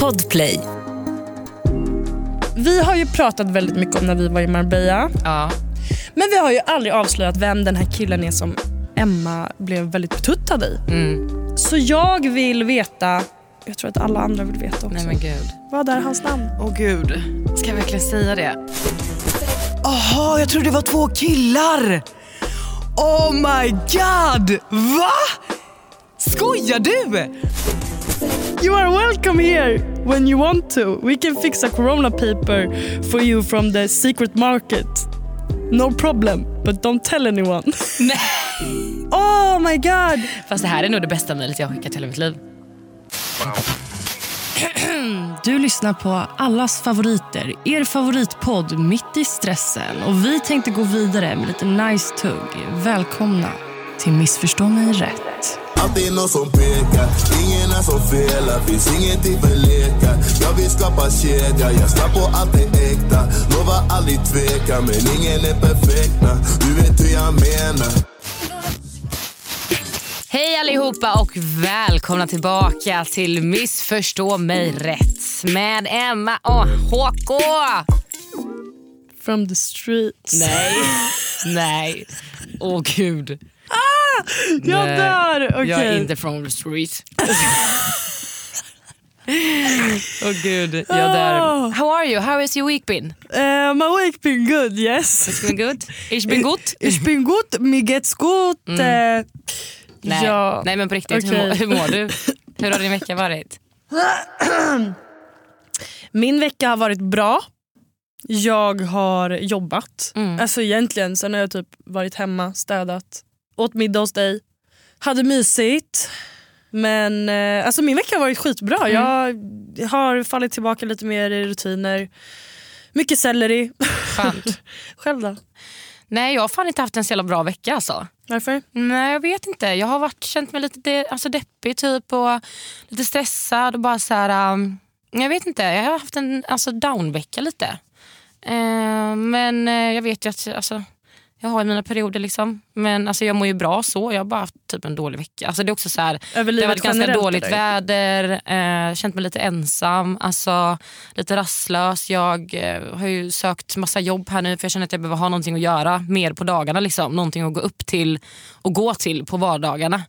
Podplay. Vi har ju pratat väldigt mycket om när vi var i Marbella. Ja. Men vi har ju aldrig avslöjat vem den här killen är som Emma blev väldigt betuttad i. Mm. Så jag vill veta, jag tror att alla andra vill veta också. Nej men gud. Vad är hans namn? Åh gud. Ska jag verkligen säga det? Jaha, jag trodde det var två killar. Oh my god! Va? Skojar du? You are welcome here when you want to. We can fix a corona paper for you from the secret market. No problem, but don't tell anyone. Nej. Oh my god! Fast det här är nog det bästa mejlet jag har skickat i hela mitt liv. Du lyssnar på allas favoriter, er favoritpodd Mitt i stressen. Och Vi tänkte gå vidare med lite nice tugg. Välkomna till Missförstå mig rätt. Alltid någon som pekar, ingen är som felar Finns ingenting för lekar Jag vill skapa kedja, jag slapp på allt är äkta Lovar aldrig tveka, men ingen är perfekta Du vet hur jag menar Hej allihopa och välkomna tillbaka till Missförstå mig rätt med Emma och HK. From the streets. Nej, nej. Åh gud. Jag Nej, dör! Okej. Jag är inte from the street. Åh gud, jag dör. Ah. How are you? How has your week been? Uh, my week been good, yes. It's been good? It's been good? Ich bin gut, mir geht's gut. Mm. Eh, Nej, Ja. nej men på riktigt, hur, Okej. mår, hur mår du? Hur har din vecka varit? Min vecka har varit bra. Jag har jobbat. Mm. Alltså egentligen, sen har jag typ varit hemma, städat, åt middag hos dig, hade mysigt. Men eh, alltså min vecka har varit skitbra. Jag har fallit tillbaka lite mer i rutiner. Mycket selleri. Skönt. Själv då? Nej jag har fan inte haft en så jävla bra vecka alltså. Varför? Nej jag vet inte. Jag har varit, känt mig lite de, alltså deppig typ och lite stressad och bara så här. um, jag vet inte, jag har haft en alltså, down-vecka lite. Eh, men eh, jag vet ju att alltså, jag har mina perioder liksom. Men alltså, jag mår ju bra så. Jag har bara haft typ en dålig vecka. Alltså, det är också så här, det har varit ganska dåligt väder, eh, känt mig lite ensam, alltså, lite rastlös. Jag eh, har ju sökt massa jobb här nu för jag känner att jag behöver ha någonting att göra mer på dagarna. Liksom. Någonting att gå upp till och gå till på vardagarna.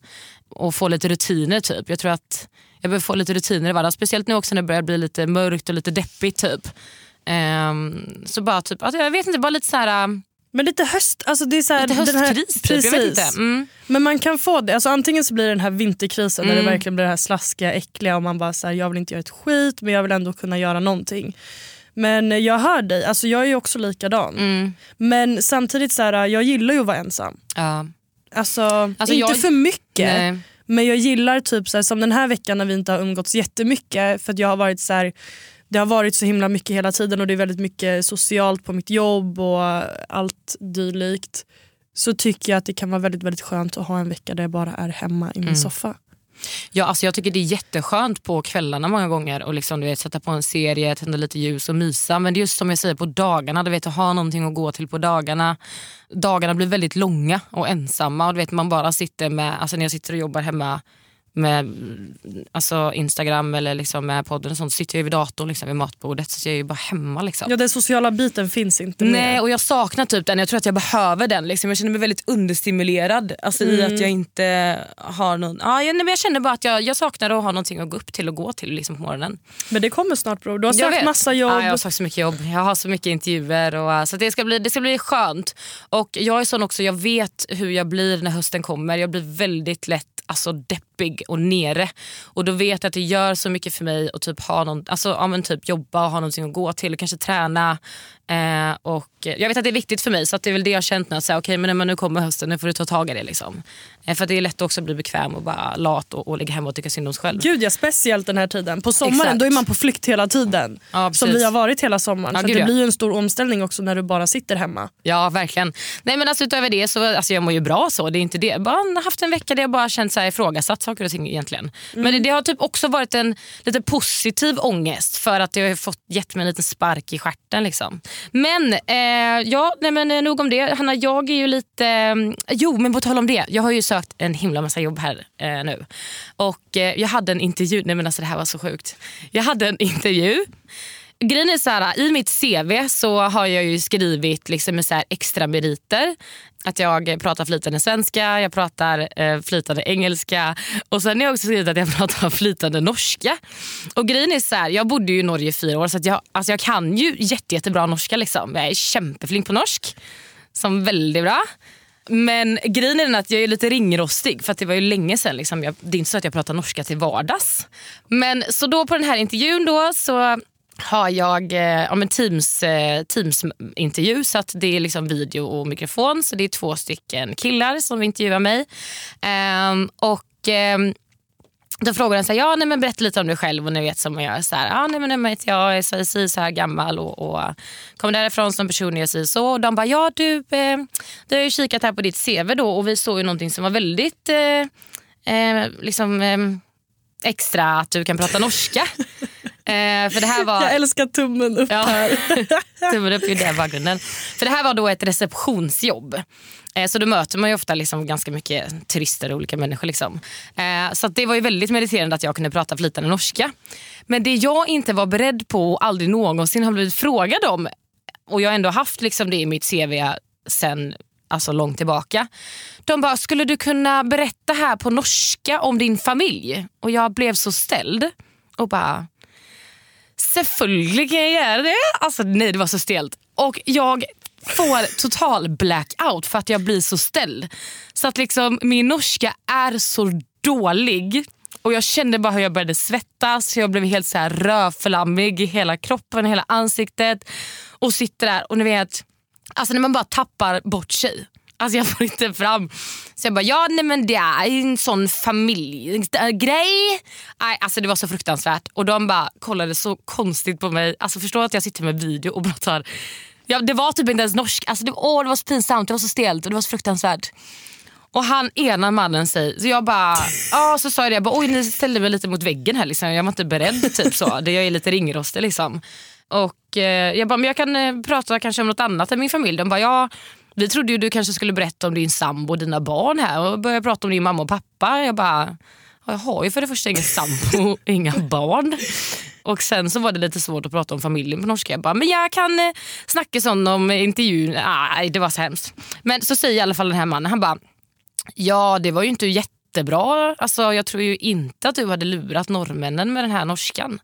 Och få lite rutiner typ. Jag tror att jag behöver få lite rutiner i vardagen. Speciellt nu också när det börjar bli lite mörkt och lite deppigt. Typ. Ehm, så bara typ, alltså, jag vet inte, bara lite så här, Men lite höst, alltså det är så här, lite höstkris typ. Jag vet inte. Mm. Men man kan få det. Alltså antingen så blir det den här vinterkrisen Mm. det verkligen blir det här slaskiga, äckliga och man bara så här, jag vill inte göra ett skit men jag vill ändå kunna göra någonting. Men jag hör dig, alltså jag är ju också likadan. Mm. Men samtidigt så här, jag gillar ju att vara ensam. Ja. Alltså, Alltså, inte jag- för mycket. Nej. Men jag gillar typ så här, som den här veckan när vi inte har umgåtts jättemycket för att jag har varit så här, det har varit så himla mycket hela tiden och det är väldigt mycket socialt på mitt jobb och allt dylikt. Så tycker jag att det kan vara väldigt väldigt skönt att ha en vecka där jag bara är hemma i min Mm. soffa. Ja, alltså jag tycker det är jätteskönt på kvällarna många gånger och liksom, du vet, sätta på en serie, tända lite ljus och mysa. Men det är just som jag säger på dagarna, du vet, att ha någonting att gå till på dagarna. Dagarna blir väldigt långa och ensamma och du vet, man bara sitter med, alltså när jag sitter och jobbar hemma med mm, alltså Instagram eller liksom med podden och sånt så sitter jag vid datorn liksom, vid matbordet så jag är ju bara hemma. Liksom. Ja, den sociala biten finns inte Nej mer. och jag saknar typ den, jag tror att jag behöver den. Liksom. Jag känner mig väldigt understimulerad alltså, i Mm. att jag inte har någon... Ja, jag, nej, men jag känner bara att jag, jag saknar att ha någonting att gå upp till och gå till liksom, på morgonen. Men det kommer snart bror. Du har sökt massa jobb. Ja, jag har sökt så mycket jobb, jag har så mycket intervjuer. Och, så det ska, bli, det ska bli skönt. Och jag är sån också, jag vet hur jag blir när hösten kommer. Jag blir väldigt lätt alltså, deppig och nere. Och då vet jag att det gör så mycket för mig att typ ha någon, alltså, ja, men typ jobba och ha någonting att gå till och kanske träna. Eh, och jag vet att det är viktigt för mig så att det är väl det jag har känt nu. Att säga, okay, men när nu kommer hösten, nu får du ta tag i det. Liksom. Eh, för att det är lätt också att bli bekväm och bara lat och, och ligga hemma och tycka synd om sig själv. Gud ja, speciellt den här tiden. På sommaren Exakt. då är man på flykt hela tiden. Ja, som vi har varit hela sommaren. Ja, så det ja. blir en stor omställning också när du bara sitter hemma. Ja verkligen. Nej men alltså utöver det så alltså jag mår ju bra så. Det är inte det. Bara haft en vecka där jag bara känt så här ifrågasatt saker och ting egentligen. Men det, det har typ också varit en lite positiv ångest för att det har fått gett mig en liten spark i stjärten. Liksom. Men eh, ja, nej, men eh, nog om det. Hanna, jag är ju lite... eh, jo, men på tal om det. Jag har ju sökt en himla massa jobb här eh, nu. Och eh, jag hade en intervju. Nej men alltså det här var så sjukt. Jag hade en intervju Grejen är så här, I mitt CV så har jag ju skrivit liksom med så här extra meriter. Att jag pratar flytande svenska, jag pratar eh, flytande engelska och sen har jag också skrivit att jag pratar flytande norska. Och grejen är så här, Jag bodde ju i Norge i fyra år så att jag, alltså jag kan ju jätte, jättebra norska. Liksom. Jag är kämpeflink på norsk. Som väldigt bra. Men grejen är den att jag är lite ringrostig för att det var ju länge sedan. Liksom. Jag, det är inte så att jag pratar norska till vardags. Men så då på den här intervjun då så har jag eh, ja, men teams, eh, Teams-intervju. Så att det är liksom video och mikrofon. Så det är två stycken killar som intervjuar mig. Ehm, och ehm, då frågar den så här, ja, nej, men berätta lite om dig själv och ni vet som man gör. Så här, ja, nej, men, nej, jag är så, så, så här gammal och, och kommer därifrån som person jag säger så. Och de bara, ja du, eh, du har ju kikat här på ditt CV då och vi såg ju någonting som var väldigt eh, eh, liksom, eh, extra att du kan prata norska. Eh, för det här var... Jag älskar tummen upp Ja. här. Tummen upp i den bakgrunden. För det här var då ett receptionsjobb. Eh, så då möter man ju ofta liksom ganska mycket turister och olika människor. Liksom. Eh, så det var ju väldigt meriterande att jag kunde prata flytande norska. Men det jag inte var beredd på och aldrig någonsin har blivit frågad om och jag har ändå haft liksom det i mitt CV sen alltså långt tillbaka. De bara, skulle du kunna berätta här på norska om din familj? Och jag blev så ställd och bara, Selvfølgelig kan jag göra det. Alltså, nej, det var så stelt. Och jag får total blackout för att jag blir så ställd. Så att liksom min norska är så dålig. Och Jag kände bara hur jag började svettas. Jag blev helt så här rödflammig i hela kroppen, hela ansiktet. Och sitter där och ni vet, alltså när man bara tappar bort sig. Alltså jag får inte fram. Så jag bara, ja nej men det är en sån familjegrej. Eh, alltså det var så fruktansvärt. Och de bara kollade så konstigt på mig. Alltså förstår att jag sitter med video och pratar. Ja, det var typ inte ens norsk. Alltså det, åh, det var så pinsamt, det var så stelt och det var så fruktansvärt. Och han ena mannen säger, så jag bara, ja så sa jag det, jag bara, oj ni ställde mig lite mot väggen här liksom. jag var inte beredd typ så. Det, jag är lite ringrostig liksom. Och eh, jag bara, men jag kan eh, prata kanske om något annat än min familj. De bara, ja vi trodde ju du kanske skulle berätta om din sambo och dina barn här och börja prata om din mamma och pappa. Jag bara, ja, jag har ju för det första ingen sambo och inga barn. Och sen så var det lite svårt att prata om familjen på norska. Jag bara, men jag kan eh, snacka sån om intervjun. Nej, det var så hemskt. Men så säger i alla fall den här mannen, han bara, ja det var ju inte jättebra. Alltså, jag tror ju inte att du hade lurat norrmännen med den här norskan.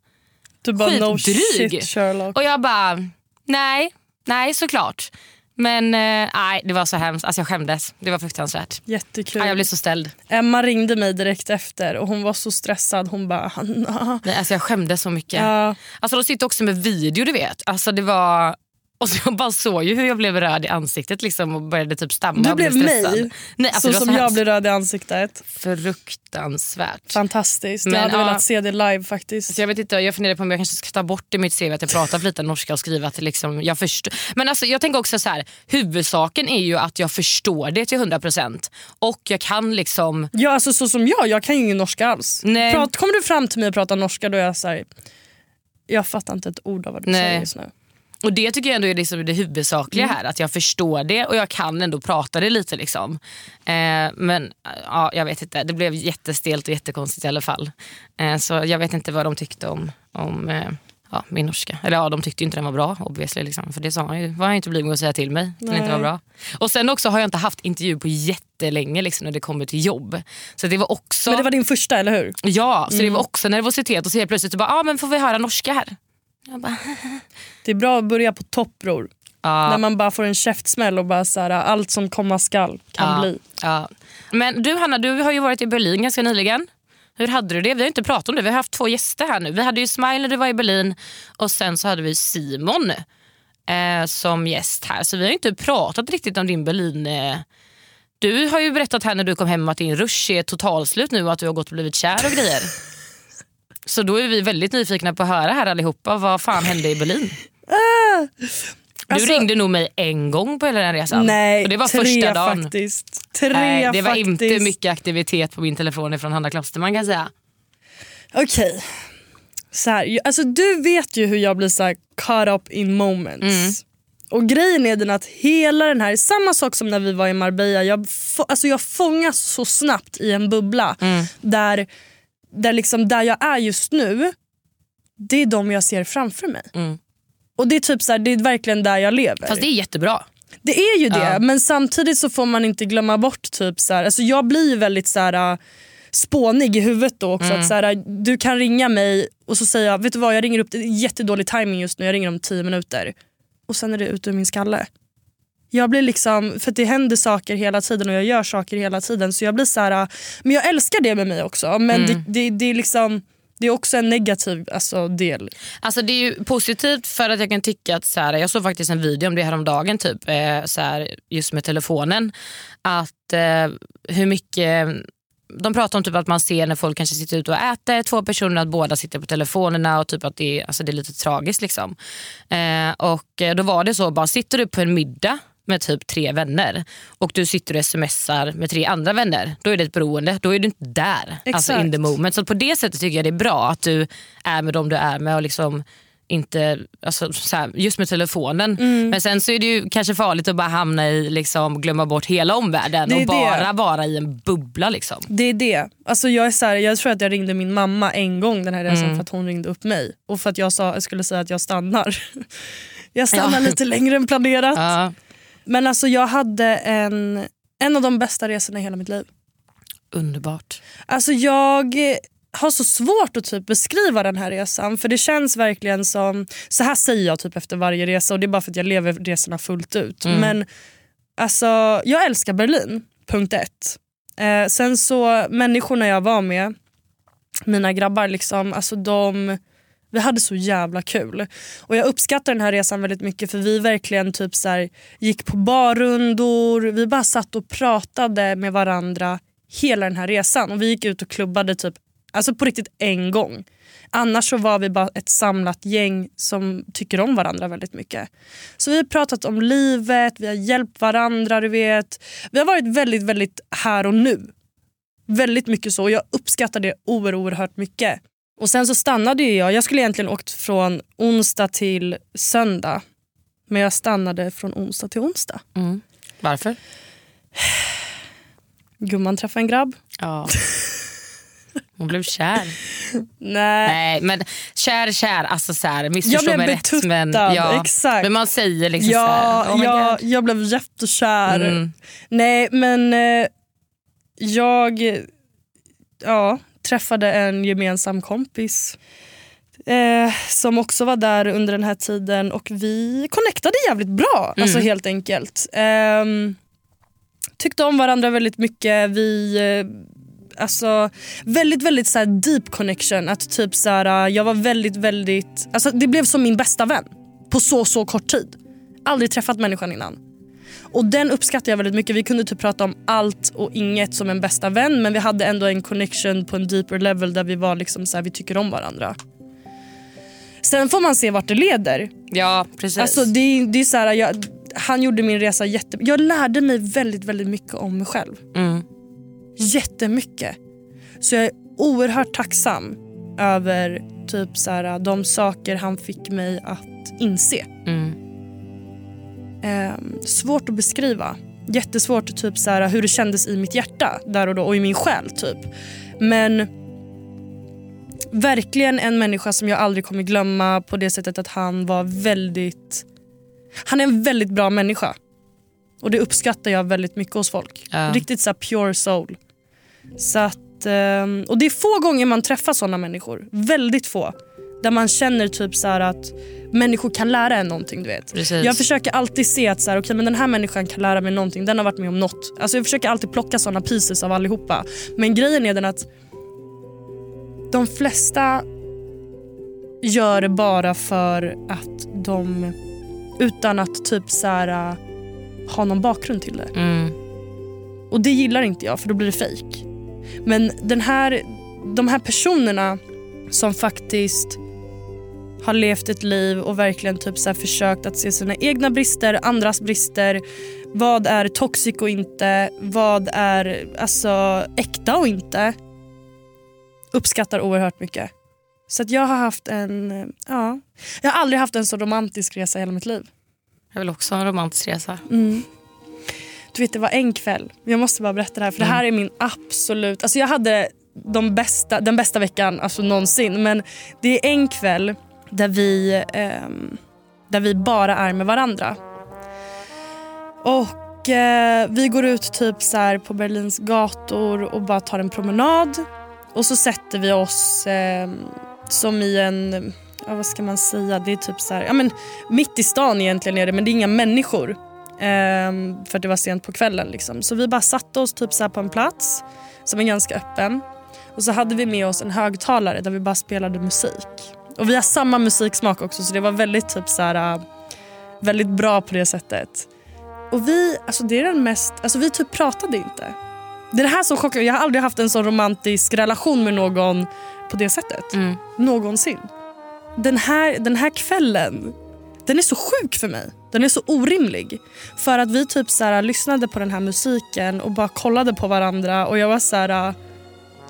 Du bara no Skitdryg. shit Sherlock. Och jag bara, nej, nej såklart. Men eh, nej, det var så hemskt. Alltså jag skämdes. Det var fruktansvärt. Jättekul. Ja, jag blev så ställd. Emma ringde mig direkt efter och hon var så stressad. Hon bara Hanna. Nej, alltså jag skämdes så mycket. Ja, Alltså de sitter också med video du vet. Alltså det var... Och så jag bara såg ju hur jag blev röd i ansiktet liksom och började typ stamma. du blev mig Nej, alltså så det som så jag hemskt. blev röd i ansiktet. Fruktansvärt. Fantastiskt. Men, jag hade ja. velat se det live faktiskt. Så jag vet inte, jag funderar på om jag kanske ska ta bort i mitt CV att jag pratar flytande norska och skriva att liksom, jag förstår. Men alltså, jag tänker också så här, huvudsaken är ju att jag förstår det till 100% och jag kan liksom Ja, alltså så som jag, jag kan ju ingen norska alls. Nej. Prat, kommer du fram till mig och pratar norska då är jag så här, jag fattar inte ett ord av vad du Nej. säger just nu. Och det tycker jag ändå är liksom det huvudsakliga Mm. här. Att jag förstår det och jag kan ändå prata det lite. Liksom. Eh, men ja, jag vet inte, det blev jättestelt och jättekonstigt i alla fall. Eh, så jag vet inte vad de tyckte om, om eh, ja, min norska. Eller ja, de tyckte inte den var bra obviously. Liksom. För det sa han ju, var han ju inte blyg med att säga till mig. Den inte var bra. Och sen också har jag inte haft intervju på jättelänge liksom, när det kommer till jobb. Så det var också... Men det var din första eller hur? Ja, så det Mm. var också nervositet och så helt plötsligt så bara, ah, men får vi höra norska här? Bara, Det är bra att börja på topp bror. ja. När man bara får en käftsmäll och bara så här, allt som komma skall kan ja, bli. Ja. Men du Hanna, du har ju varit i Berlin ganska nyligen. Hur hade du det? Vi har inte pratat om det. Vi har haft två gäster här nu. Vi hade ju Smile när du var i Berlin och sen så hade vi Simon eh, som gäst här. Så vi har inte pratat riktigt om din Berlin... Eh. Du har ju berättat här när du kom hem att din rush är totalslut nu och att du har gått och blivit kär och grejer. Så då är vi väldigt nyfikna på att höra här allihopa. Vad fan hände i Berlin? Alltså- du ringde nog mig en gång på hela den resan. Nej, och det var tre första dagen. faktiskt. Tre Nej, det var faktiskt. inte mycket aktivitet på min telefon från Hanna Klosterman kan jag säga. Okej. Så här, ju- alltså, du vet ju hur jag blir så caught up in moments. Mm. Och grejen är den att hela den här, samma sak som när vi var i Marbella, jag, få, alltså jag fångas så snabbt i en bubbla Mm. där, där, liksom, där jag är just nu, det är de jag ser framför mig. Mm. Och det är typ så här, det är verkligen där jag lever. Fast det är jättebra. Det är ju det, Ja. men samtidigt så får man inte glömma bort... typ så här, alltså Jag blir ju väldigt så här, äh, spånig i huvudet då också. Mm. Att så här, äh, du kan ringa mig och så säger jag vet du vad jag ringer upp, det är jättedålig timing just nu, jag ringer om tio minuter. Och sen är det ut ur min skalle. Jag blir liksom, för det händer saker hela tiden och jag gör saker hela tiden. Så jag blir så här, äh, men jag älskar det med mig också. Men Mm. det, det, det, är liksom, det är också en negativ alltså, del. Alltså det är ju positivt för att jag kan tycka att så här, jag såg faktiskt en video om det här om dagen typ, eh, så här, just med telefonen. Att eh, hur mycket de pratar om typ att man ser när folk kanske sitter ute och äter, två personer, att båda sitter på telefonerna och typ att det är, alltså det är lite tragiskt. Liksom. Eh, och eh, Då var det så, bara sitter du på en middag med typ tre vänner och du sitter och smsar med tre andra vänner, då är det ett beroende. Då är du inte där, alltså in Exakt. the moment. Så på det sättet tycker jag det är bra att du är med dem du är med och liksom inte, alltså, så här, just med telefonen. Mm. Men sen så är det ju kanske farligt att bara hamna i, liksom, glömma bort hela omvärlden och bara det. vara i en bubbla. Liksom. Det är det. Alltså jag, är så här, jag tror att jag ringde min mamma en gång den här resan Mm. för att hon ringde upp mig. Och för att jag, sa, jag skulle säga att jag stannar. Jag stannar Ja. lite längre än planerat. Ja, Men alltså jag hade en, en av de bästa resorna i hela mitt liv. underbart. Alltså jag har så svårt att typ beskriva den här resan för det känns verkligen som, så här säger jag typ efter varje resa och det är bara för att jag lever resorna fullt ut. Mm. Men alltså jag älskar Berlin, punkt ett. Eh, sen så människorna jag var med, mina grabbar liksom, alltså de vi hade så jävla kul. Och Jag uppskattar den här resan väldigt mycket för vi verkligen typ så här, gick på barrundor, vi bara satt och pratade med varandra hela den här resan. Och Vi gick ut och klubbade typ, alltså på riktigt en gång. Annars så var vi bara ett samlat gäng som tycker om varandra väldigt mycket. Så vi har pratat om livet, vi har hjälpt varandra. Du vet. Vi har varit väldigt, väldigt här och nu. Väldigt mycket så. och Jag uppskattar det oerhört mycket. Och Sen så stannade ju jag. Jag skulle egentligen åkt från onsdag till söndag. Men jag stannade från onsdag till onsdag. Mm. Varför? Gumman träffade en grabb. Ja. Hon blev kär. Nej. Nej men kär kär, alltså så här, Jag missförstå blev mig rätt. betuttad. Men, ja, Exakt. men man säger liksom Ja, så här, oh ja, God. jag blev jättekär. Mm. Nej men eh, jag ja, träffade en gemensam kompis eh, som också var där under den här tiden och vi connectade jävligt bra. Alltså helt enkelt. Ehm, tyckte om varandra väldigt mycket. Vi eh, Alltså väldigt väldigt så här deep connection. Att typ så här, jag var väldigt väldigt, alltså det blev som min bästa vän på så så kort tid. Aldrig träffat människan innan. Och den uppskattar jag väldigt mycket. Vi kunde typ prata om allt och inget som en bästa vän men vi hade ändå en connection på en deeper level där vi var liksom så här, vi tycker om varandra. Sen får man se vart det leder. Ja precis. Alltså det, det är så här, jag, han gjorde min resa jätte... Jag lärde mig väldigt väldigt mycket om mig själv. mm. Jättemycket. Så jag är oerhört tacksam över typ så här, de saker han fick mig att inse. Mm. Eh, svårt att beskriva. Jättesvårt typ så här, hur det kändes i mitt hjärta där och då och i min själ. typ. Men verkligen en människa som jag aldrig kommer glömma på det sättet att han var väldigt... Han är en väldigt bra människa. Och det uppskattar jag väldigt mycket hos folk. Ja. Riktigt så pure soul. Så att, ehm, och det är få gånger man träffar såna människor. Väldigt få. Där man känner typ så att människor kan lära en någonting. Du vet. Precis. Jag försöker alltid se att så här, okay, men den här människan kan lära mig någonting. Den har varit med om något. Alltså jag försöker alltid plocka såna pieces av allihopa. Men grejen är den att de flesta gör det bara för att de utan att typ så här, ha någon bakgrund till det. Mm. Och det gillar inte jag för då blir det fejk. Men den här, de här personerna som faktiskt har levt ett liv och verkligen typ så försökt att se sina egna brister, andras brister. Vad är toxic och inte? Vad är alltså, äkta och inte? Uppskattar oerhört mycket. Så att jag har haft en... Ja, jag har aldrig haft en så romantisk resa i hela mitt liv. Jag vill också ha en romantisk resa. Du vet, det var en kväll. Jag måste bara berätta det här. För det här är min absolut... Alltså jag hade de bästa, den bästa veckan alltså någonsin. Men det är en kväll där vi, eh, där vi bara är med varandra. Och eh, Vi går ut typ så här på Berlins gator och bara tar en promenad. Och så sätter vi oss eh, som i en... Ja, vad ska man säga? Det är typ så här, ja, men mitt i stan egentligen är det, men det är inga människor. Ehm, för att det var sent på kvällen. Liksom. Så vi bara satte oss typ så här på en plats som är ganska öppen. Och så hade vi med oss en högtalare där vi bara spelade musik. Och vi har samma musiksmak också så det var väldigt typ så här, äh, väldigt bra på det sättet. Och vi, alltså det är den mest, alltså vi typ pratade inte. Det är det här som chockar Jag har aldrig haft en så romantisk relation med någon på det sättet. Mm. Någonsin. Den här, den här kvällen, den är så sjuk för mig. Den är så orimlig. För att vi typ så här, lyssnade på den här musiken och bara kollade på varandra och jag var så här...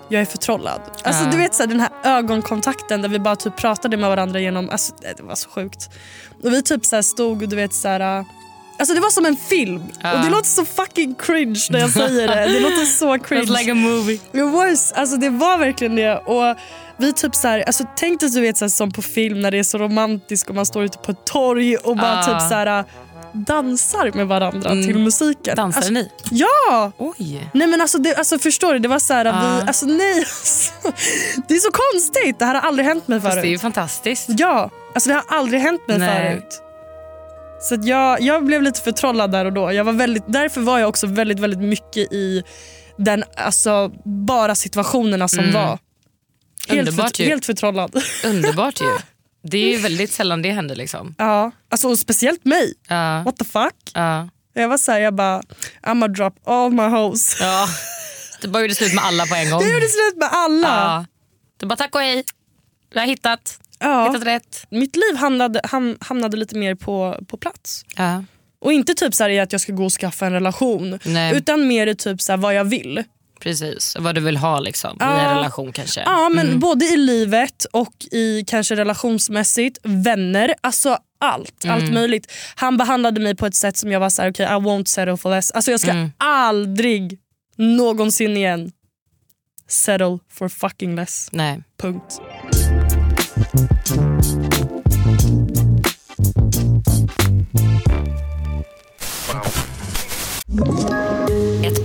Jag är förtrollad. Alltså. Du vet så här, den här ögonkontakten där vi bara typ pratade med varandra genom... Alltså, det var så sjukt. Och vi typ så stod och du vet så här... Alltså det var som en film. Ja. Och det låter så fucking cringe när jag säger det. Det låter så cringe. It's like a movie. It was, alltså det var verkligen det. Och vi typ så här, alltså tänk dig du vet, så här, som på film när det är så romantiskt och man står ute på ett torg och bara Ah. typ så här, dansar med varandra Mm. till musiken. Dansade alltså, ni? Ja! Oj. Nej men alltså, det, alltså förstår du, det var så här, Ah. vi, alltså nej. Alltså, det är så konstigt, det här har aldrig hänt mig Fast det är ju förut. fantastiskt. Ja, alltså det har aldrig hänt mig Nej. förut. Så jag, jag blev lite förtrollad där och då. Jag var väldigt, därför var jag också väldigt, väldigt mycket i den, alltså, bara situationerna som Mm. var. Helt, Underbart för, ju. helt förtrollad. Underbart ju. Det är ju väldigt sällan det händer. liksom. ja, alltså, och speciellt mig. Ja. What the fuck? Ja. Jag var såhär, jag bara, I'ma drop all my hoes. ja. Du bara gjorde slut med alla på en gång. Jag gjorde slut med alla. Ja. Du bara tack och hej. Du har hittat, Ja. hittat rätt. Mitt liv hamnade, ham, hamnade lite mer på, på plats. Ja. Och inte typ så här i att jag ska gå och skaffa en relation. Nej. Utan mer i typ så här vad jag vill. Precis, vad du vill ha liksom, i Ja. en relation kanske. Ja, men både i livet och i kanske relationsmässigt, vänner, alltså allt. Allt möjligt. Han behandlade mig på ett sätt som jag var så här: okay, I won't settle for less. Alltså jag ska aldrig någonsin igen settle for fucking less. Nej. Punkt. Ett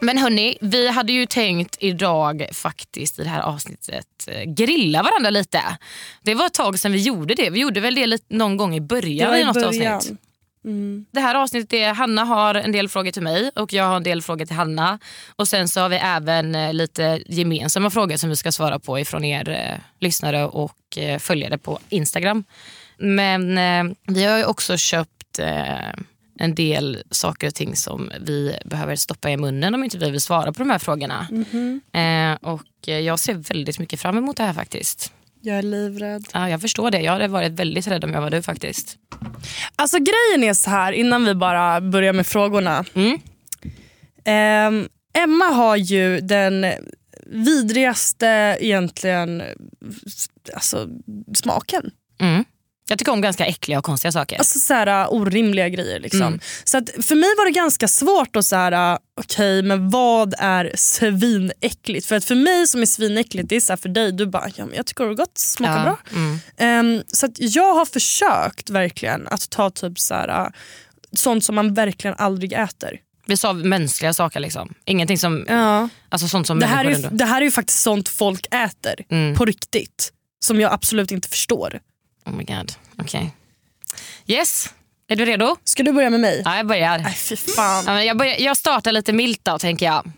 Men hörni, vi hade ju tänkt idag faktiskt i det här avsnittet eh, grilla varandra lite. Det var ett tag sedan vi gjorde det. Vi gjorde väl det lite, någon gång i början i något avsnitt. Det här avsnittet är Hanna har en del frågor till mig och jag har en del frågor till Hanna. Och Sen så har vi även eh, lite gemensamma frågor som vi ska svara på ifrån er eh, lyssnare och eh, följare på Instagram. Men eh, vi har ju också köpt eh, en del saker och ting som vi behöver stoppa i munnen om inte vi vill svara på de här frågorna. Eh, och eh, Jag ser väldigt mycket fram emot det här faktiskt. Jag är livrädd. Ja, jag förstår det. Jag hade varit väldigt rädd om jag var du faktiskt. Alltså grejen är så här innan vi bara börjar med frågorna. Mm. Ehm, Emma har ju den vidrigaste egentligen alltså, smaken. Mm. Jag tycker om ganska äckliga och konstiga saker. Alltså så här, orimliga grejer. Liksom. Mm. Så att för mig var det ganska svårt att så här, okej men vad är svinäckligt? För att för mig som är svinäckligt, det är så här för dig, du bara ja, men jag tycker det är gott, smakar Ja, bra. mm. Ehm, så att jag har försökt verkligen att ta typ så här, sånt som man verkligen aldrig äter. Vi sa mänskliga saker liksom. Ingenting som, Ja. alltså sånt som Det, här är ju, det här är ju faktiskt sånt folk äter Mm. på riktigt. Som jag absolut inte förstår. Oh my god. Okej. Yes, är du redo? Ska du börja med mig? Ja, jag börjar. Nej fy fan. Ja, jag, börjar jag startar lite milt då tänker jag.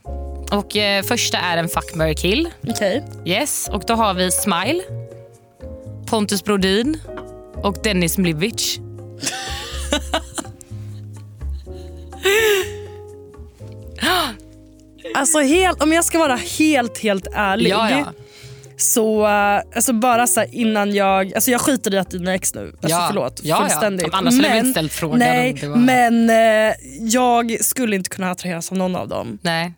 Och eh, Första är en fuck, marry, kill. Okej. Yes, och då har vi Smile, Pontus Brodin och Dennis Mlivic. Alltså helt, om jag ska vara helt helt ärlig. Ja, ja. Så eh, alltså bara så innan jag, alltså jag skiter i att dina ex nu, alltså Ja. förlåt Ja, ja. fullständigt. Annars hade vi inte ställt frågan Nej, det var- men eh, jag skulle inte kunna attraheras av någon av dem. Nej,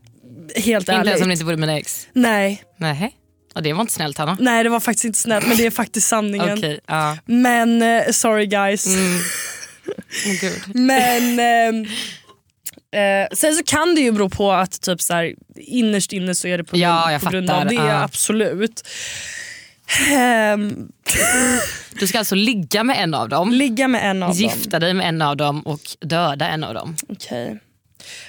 Helt inte ens ärligt. om det inte vore mina ex. Nej, Nej, och det var inte snällt Hanna. nej det var faktiskt inte snällt men det är faktiskt sanningen. Okej, ja. Men eh, sorry guys. Mm. Gud. Men ehm, eh, sen så kan det ju bero på att typ så här, innerst inne så är det på, Ja, grund, på grund av det. Ja. Absolut. Ehm, Du ska alltså ligga med en av dem, ligga med en av dem. gifta dig med en av dem och döda en av dem. Okej.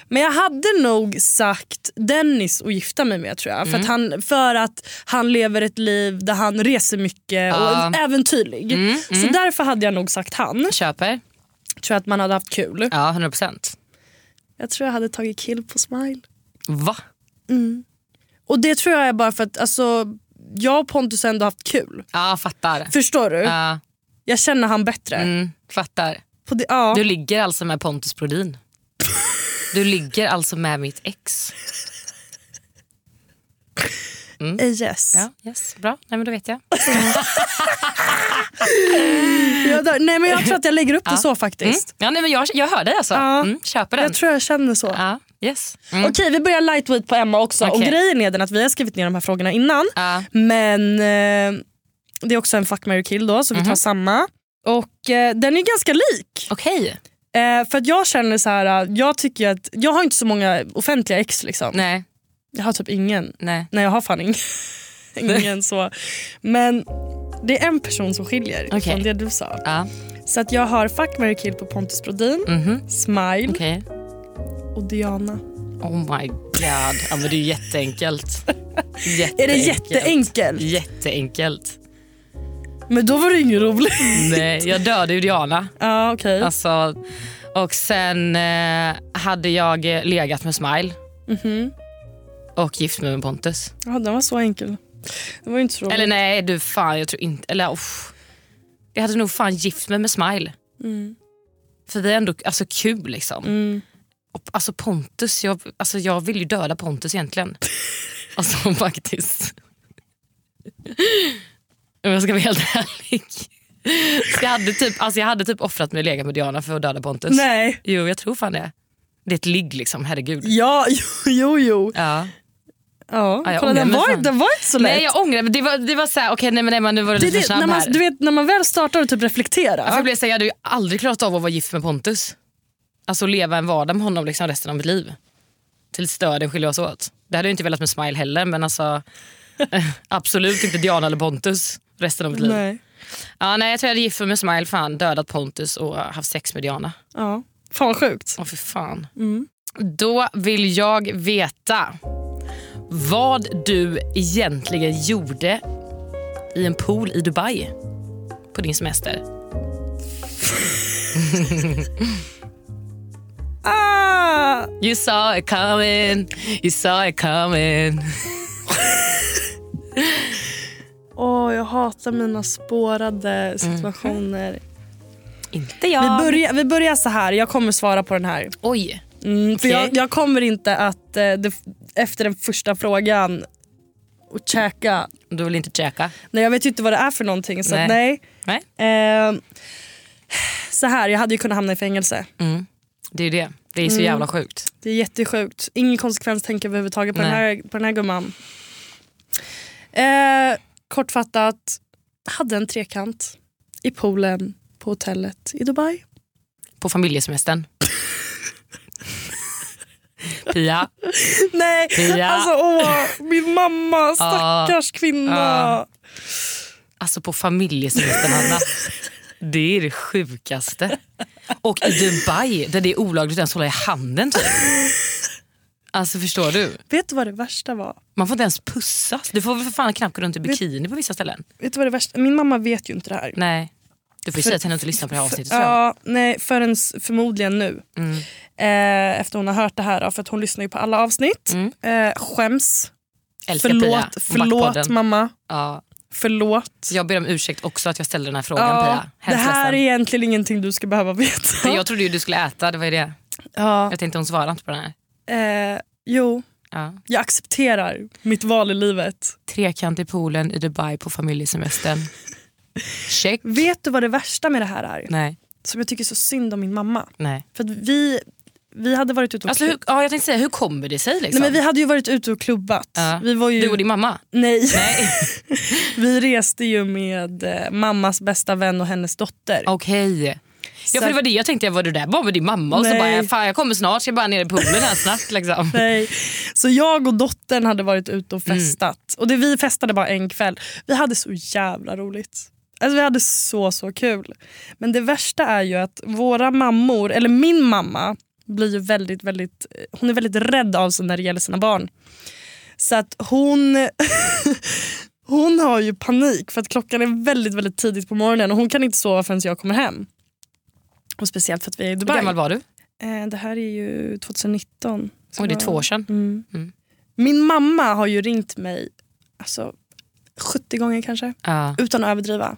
Men jag hade nog sagt Dennis att gifta mig med tror jag. För, Mm. att han, för att han lever ett liv där han reser mycket och är äventyrlig. Mm, Så mm. därför hade jag nog sagt han. Köper. Tror att man hade haft kul. Ja, 100 procent. Jag tror jag hade tagit kill på smile. Va? Och det tror jag är bara för att alltså, jag och Pontus har ändå haft kul. Ja, fattar. Förstår du? Ja, Jag känner han bättre. mm, fattar. Det, ja. Du ligger alltså med Pontus Brodin. Du ligger alltså med mitt ex. Eh, yes. Ja, yes, bra. Nej, men då vet jag. Jag, nej, men jag tror att jag lägger upp det så Mm. faktiskt. Ja, nej, men jag, jag hör dig alltså. Ja. Mm, köper den. Jag tror jag känner så. Ja, yes. Mm. Okej vi börjar lightweight på Emma också. Och Okej. grejen är den att vi har skrivit ner de här frågorna innan. Ja. Men eh, det är också en fuck, marry, kill då så vi tar Mhm. samma. Och eh, den är ganska lik. Okej. Eh, för att jag känner så här, eh, jag tycker att jag har inte så många offentliga ex liksom. Nej. Jag har typ ingen. Nej. Nej jag har fan ingen. ingen så. Men det är en person som skiljer Okej. från det du sa. Ja. Så att jag har fuck, marry, kill på Pontus Brodin, Mhm. Smile Okej. och Diana. Oh my god. Ja, men det är ju jätteenkelt. Är det jätteenkelt? Jätteenkelt. Men då var det ingen roligt. Nej, jag dödade ju Diana. Ja okej. Alltså, och sen eh, hade jag legat med Smile Mhm. och gift mig med Pontus. Ja, den var så enkel. Det var ju inte så roligt. Eller nej, du fan jag tror inte... Eller uff. Jag hade nog fan gift mig med Smile. Mm. För vi är ändå alltså, kul liksom. Mm. Och, alltså Pontus, jag, alltså, jag vill ju döda Pontus egentligen. alltså faktiskt. Om jag ska vara helt ärlig. Så jag, hade typ, alltså, jag hade typ offrat mig legat med Diana för att döda Pontus. Nej. Jo, jag tror fan det. Det är ett ligg liksom, herregud. Ja, jo, jo. jo. Ja. Ja, jag kolla, den, var, den var inte så lätt. Nej jag ångrar mig. Det var, det var såhär, okej nej men Emma nu var du lite för snabb när, man, här. du vet, när man väl startar och typ reflekterar. Ja, för jag blev säga, jag hade ju aldrig klarat av att vara gift med Pontus. Alltså leva en vardag med honom liksom resten av mitt liv. Tills döden skiljer oss åt. Det hade jag inte velat med Smile heller men alltså absolut inte Diana eller Pontus resten av mitt liv. Nej. Ja, nej, jag tror jag hade gift mig med Smile, fan, dödat Pontus och haft sex med Diana. Ja. Fan vad sjukt. Åh för fan. Mm. Då vill jag veta vad du egentligen gjorde i en pool i Dubai på din semester. Ah! You saw it coming, you saw it coming. Åh, jag hatar mina spårade situationer. Inte jag. Vi, börjar, vi börjar så här. jag kommer svara på den här. Oj. Mm, för Okej. jag, jag kommer inte att eh, det, efter den första frågan och käka. Du vill inte käka? Nej, jag vet ju inte vad det är för någonting. Så Nej. nej. Nej. nej. Eh, så här, jag hade ju kunnat hamna i fängelse. Mm. Det är ju det. Det är så Mm. jävla sjukt. Det är jättesjukt. Ingen konsekvenstänk överhuvudtaget på den, här, på den här gumman. Eh, kortfattat, hade en trekant i poolen på hotellet i Dubai. På familjesemestern. Pia. Nej, Pia. alltså åh, min mamma, stackars kvinna. Alltså på familjesemestern Hanna. Det är det sjukaste. Och i Dubai där det är olagligt ens hålla i handen typ. Alltså förstår du? Vet du vad det värsta var? Man får inte ens pussas. Du får väl för fan knappt gå runt i bikini på vissa ställen. Vet du vad det värsta? Min mamma vet ju inte det här. Nej. Du får ju För- säga till henne att inte lyssna på det här avsnittet jag. Ja, nej, förrän förmodligen nu. Mm. Eh, efter hon har hört det här, för att hon lyssnar ju på alla avsnitt. Mm. Eh, skäms. Älskar Pia Förlåt, och förlåt mamma. Ja. Förlåt. Jag ber om ursäkt också att jag ställde den här frågan Ja, Pia. det här är egentligen ingenting du ska behöva veta. Jag trodde ju du skulle äta, det var ju det. Ja, Jag tänkte hon svarade inte på den här. eh, jo, Ja. jag accepterar mitt val i livet. Trekant i poolen i Dubai på familjesemestern. Check. Vet du vad det värsta med det här är? Nej. Som jag tycker så synd om min mamma. nej. För vi, vi hade varit ute och Alltså, hur, ja, jag tänkte säga, hur kommer det sig? Liksom? Nej, men vi hade ju varit ute och klubbat. Ja. Vi var ju... Du och din mamma? Nej. Nej. vi reste ju med eh, mammas bästa vän och hennes dotter. Okej. Ja, Så för det var det jag tänkte, var du där bara med din mamma? Och så Nej. bara, fan jag kommer snart, ska jag bara ner i poolen här snabbt. Liksom. Nej. Så jag och dottern hade varit ute och Mm. festat. Och det, vi festade bara en kväll. Vi hade så jävla roligt. Alltså vi hade så så kul. Men det värsta är ju att våra mammor, eller min mamma, blir ju väldigt, väldigt, hon är väldigt rädd av sig när det gäller sina barn. Så att hon, hon har ju panik för att klockan är väldigt, väldigt tidigt på morgonen och hon kan inte sova förrän jag kommer hem. Och speciellt för att vi är i Hur Dubai. gammal var du? Eh, det här är ju 2019. så Oj, det är två år sedan. Mm. Mm. Min mamma har ju ringt mig alltså, 70 gånger kanske, Ja. utan att överdriva.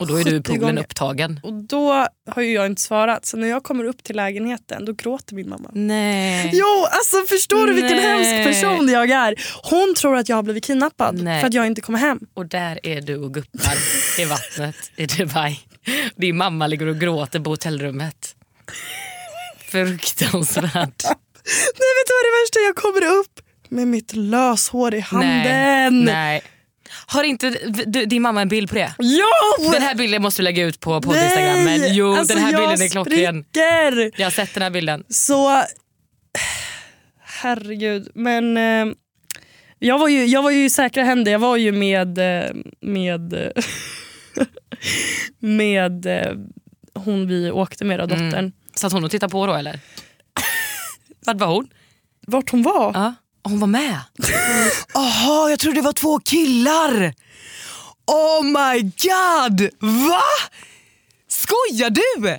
Och då är du i 70 poolen gånger. upptagen. Och då har ju jag inte svarat, så när jag kommer upp till lägenheten då gråter min mamma. Nej. Jo, alltså förstår du vilken Nej. hemsk person jag är? Hon tror att jag har blivit kidnappad Nej. för att jag inte kommer hem. Och där är du och guppar i vattnet i Dubai. Din mamma ligger och gråter på hotellrummet. Fruktansvärt. Nej, vet du vad det värsta är? Jag kommer upp med mitt löshår i handen. Nej. Har inte du, din mamma en bild på det? Jo! Den här bilden måste du lägga ut på, på Instagram. Men jo, Alltså, den här bilden är klockren. spricker. Jag har sett den här bilden. Så herregud. Men eh, jag, var ju, jag var ju i säkra händer. Jag var ju med eh, med, med eh, hon vi åkte med, då, dottern. Mm. Satt hon och tittade på då eller? Vart var hon? Vart hon var? Ja. Hon var med. Jaha, jag trodde det var två killar. Oh my god! Va? Skojar du?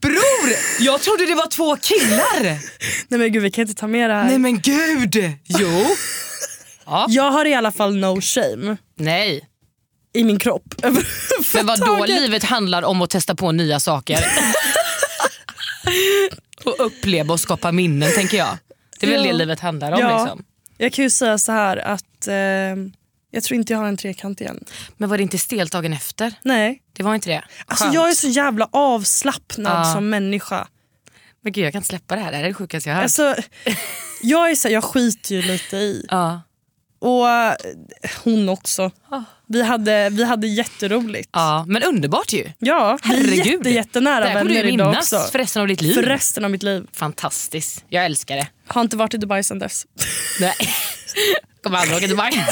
Bror, jag trodde det var två killar. Nej men gud vi kan inte ta med det här. Nej men gud. Jo. Ja. Jag har i alla fall no shame Nej. i min kropp. Men vad då Överhuvudtaget. livet handlar om att testa på nya saker. och uppleva och skapa minnen tänker jag. Det är väl Ja. det livet handlar om. Ja. Liksom. Jag kan ju säga så här att eh, jag tror inte jag har en trekant igen. Men var det inte stelt dagen efter? Nej. Det var inte det? Alltså jag är så jävla avslappnad Ja. som människa. Men gud jag kan inte släppa det här, det här är det sjukaste jag har hört. Alltså, jag, är så, jag skiter ju lite i. ja. Och eh, hon också. Vi hade, vi hade jätteroligt. ja, men underbart ju. Ja, vi är Herregud. jätte, jättenära vänner du idag minnas också. för resten av ditt liv. För resten av mitt liv. Fantastiskt, jag älskar det. Har inte varit i Dubai sedan dess. Nej. Kommer aldrig åka tillbaka.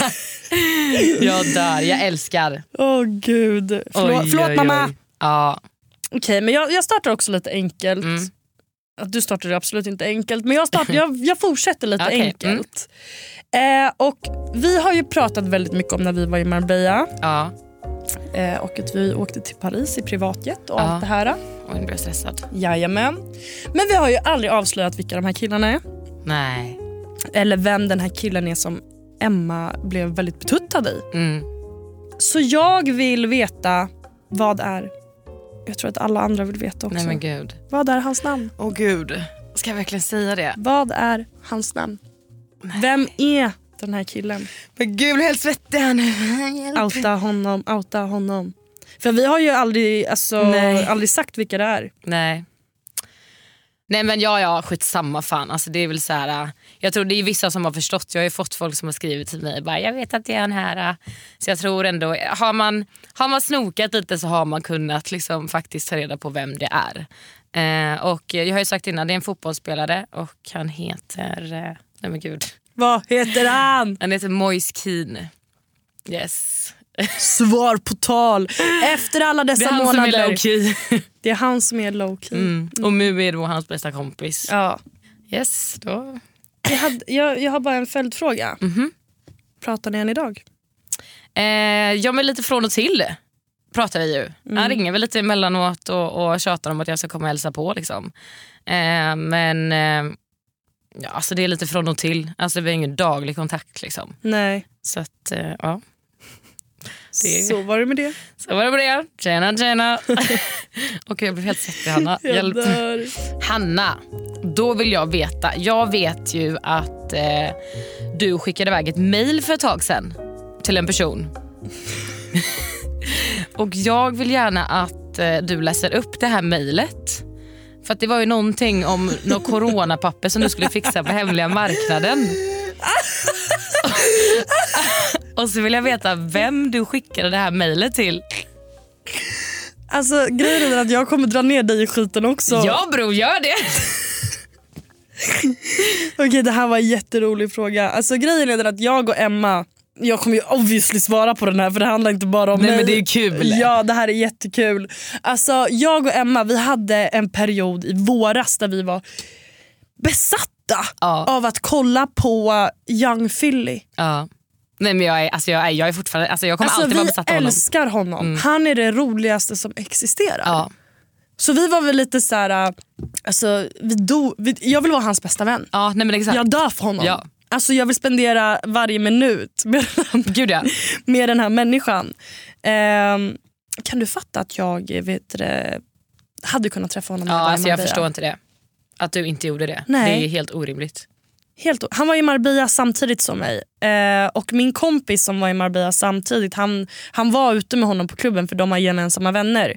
jag dör, jag älskar. Åh gud. Förlåt, Oj, förlåt oj, mamma. oj. Ja. Okej, men jag, jag startar också lite enkelt. Mm. Att du startar absolut inte enkelt, men jag, startar, jag, jag fortsätter lite Okej, enkelt. Eh, och Vi har ju pratat väldigt mycket om när vi var i Marbella ja. eh, och att vi åkte till Paris i privatjet och Ja. allt det här. Oj, nu blir jag stressad. Jajamän. Men vi har ju aldrig avslöjat vilka de här killarna är. Nej. Eller vem den här killen är som Emma blev väldigt betuttad i. Mm. Så jag vill veta vad är... Jag tror att alla andra vill veta också. Nej men gud. Vad är hans namn? Åh gud. Ska jag verkligen säga det? Vad är hans namn? Vem är den här killen? Men gud, helt svettig här nu. Outa honom, outa honom. För vi har ju aldrig, alltså, Nej. aldrig sagt vilka det är. Nej. Nej men ja, ja skitsamma fan. Alltså, det är väl så här, äh, jag tror det är vissa som har förstått. Jag har ju fått folk som har skrivit till mig bara, jag vet att det är den här. äh." Så jag tror ändå, har man, har man snokat lite så har man kunnat liksom faktiskt ta reda på vem det är. Eh, och jag har ju sagt innan, det är en fotbollsspelare och han heter, eh, nej men gud. Vad heter han? Han heter Moise Keane. Yes. Svar på tal. Efter alla Det dessa är han som är månader. low key. Det är han som är low key. Mm. Och Mu är då hans bästa kompis. Ja. Yes, då. Jag, hade, jag, jag har bara en följdfråga. Pratar ni än idag? Eh, ja men lite från och till pratar vi ju. Han ringer väl lite emellanåt och, och tjatar om att jag ska komma och hälsa på. Liksom. Eh, men eh, ja, alltså det är lite från och till. Alltså vi har ingen daglig kontakt. Liksom. Nej. Så att, eh, ja. Det- Så var det med det. Så var det med det. Tjena tjena. Okej jag blev helt svettig Hanna. Hjälp. Hanna, då vill jag veta. Jag vet ju att eh, du skickade iväg ett mail för ett tag sedan till en person. Och jag vill gärna att eh, du läser upp det här mejlet. För att det var ju någonting om något coronapapper som du skulle fixa på hemliga marknaden. Och så vill jag veta vem du skickade det här mejlet till. Alltså grejen är att jag kommer dra ner dig i skiten också. Ja bror, gör det. Okej det här var en jätterolig fråga. Alltså grejen är att jag och Emma jag kommer ju obviously svara på den här för det handlar inte bara om Nej, mig. men det är kul. Ja det här är jättekul. Alltså jag och Emma vi hade en period i våras där vi var besatta Ja. av att kolla på Young Philly. Ja. Nej, men jag, är, alltså jag, är, jag är fortfarande, alltså jag kommer Alltså, alltid vara vi besatt av honom. Mm. älskar honom. Han är det roligaste som existerar. Ja. Så vi var väl lite så här, äh, alltså, vi do, vi, jag vill vara hans bästa vän. Ja, nej men exakt. Jag dör för honom. Ja. Alltså, jag vill spendera varje minut med, Gud ja. med den här människan. Ehm, kan du fatta att jag vet, hade kunnat träffa honom? ja alltså jag förstår inte det. Att du inte gjorde det. Nej. Det är helt orimligt. Helt, han var i Marbella samtidigt som mig. Eh, och min kompis som var i Marbella samtidigt, han, han var ute med honom på klubben för de har gemensamma vänner.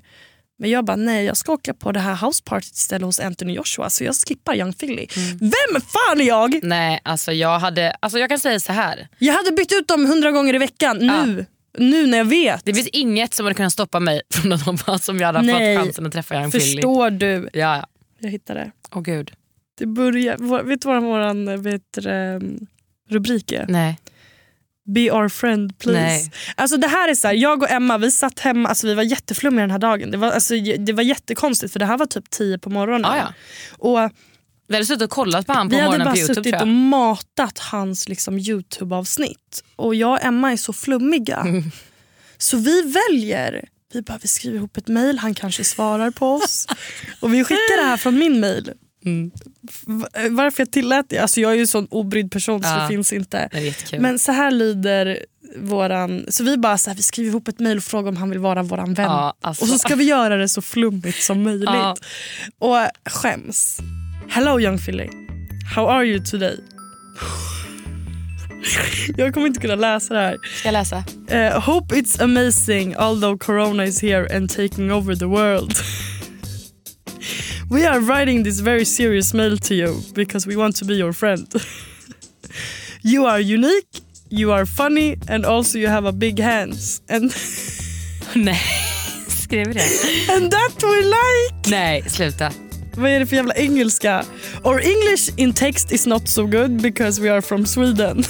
Men jag bara nej jag ska åka på det här housepartyt istället hos Anthony Joshua så jag skippar Young Philly. Mm. Vem fan är jag? Nej, alltså jag hade, alltså jag kan säga så här. Jag hade bytt ut dem hundra gånger i veckan nu. Nu när jag vet. Det finns inget som hade kunnat stoppa mig från att som jag hade Nej. fått chansen att träffa Young Philly. Förstår du? Ja, ja. Jag hittade. Åh gud. Det börjar, vet du vad vår vet, du, um, rubrik är? Nej. Be our friend please. Nej. Alltså det här är så här, jag och Emma vi satt hemma, alltså vi var jätteflummiga den här dagen. Det var, alltså, det var jättekonstigt för det här var typ 10 på morgonen. Ah, ja. Och Vi hade suttit och kollat på han på vi hade morgonen bara på Youtube suttit tror och jag. matat hans liksom, Youtube-avsnitt. Och jag och Emma är så flummiga. Mm. Så vi väljer, vi bara vi skriver ihop ett mail, han kanske svarar på oss. och vi skickar det här från min mail. Mm. Varför jag tillät det? Alltså jag är ju en sån obrydd person så Ja. det finns inte. Det. Men så här lyder våran... Så vi bara så här, vi skriver ihop ett mejl och frågar om han vill vara våran vän. Ja, alltså. Och så ska vi göra det så flummigt som möjligt. Ja. Och skäms. Hello young Philly. How are you today? Jag kommer inte kunna läsa det här. Ska jag läsa? Uh, hope it's amazing although corona is here and taking over the world. we are writing this very serious mail to you because we want to be your friend. you are unique, you are funny and also you have a big hands. And, Nej. Skrev det? and that we like. Nej, sluta. Vad är det för jävla engelska? Our English in text is not so good because we are from Sweden.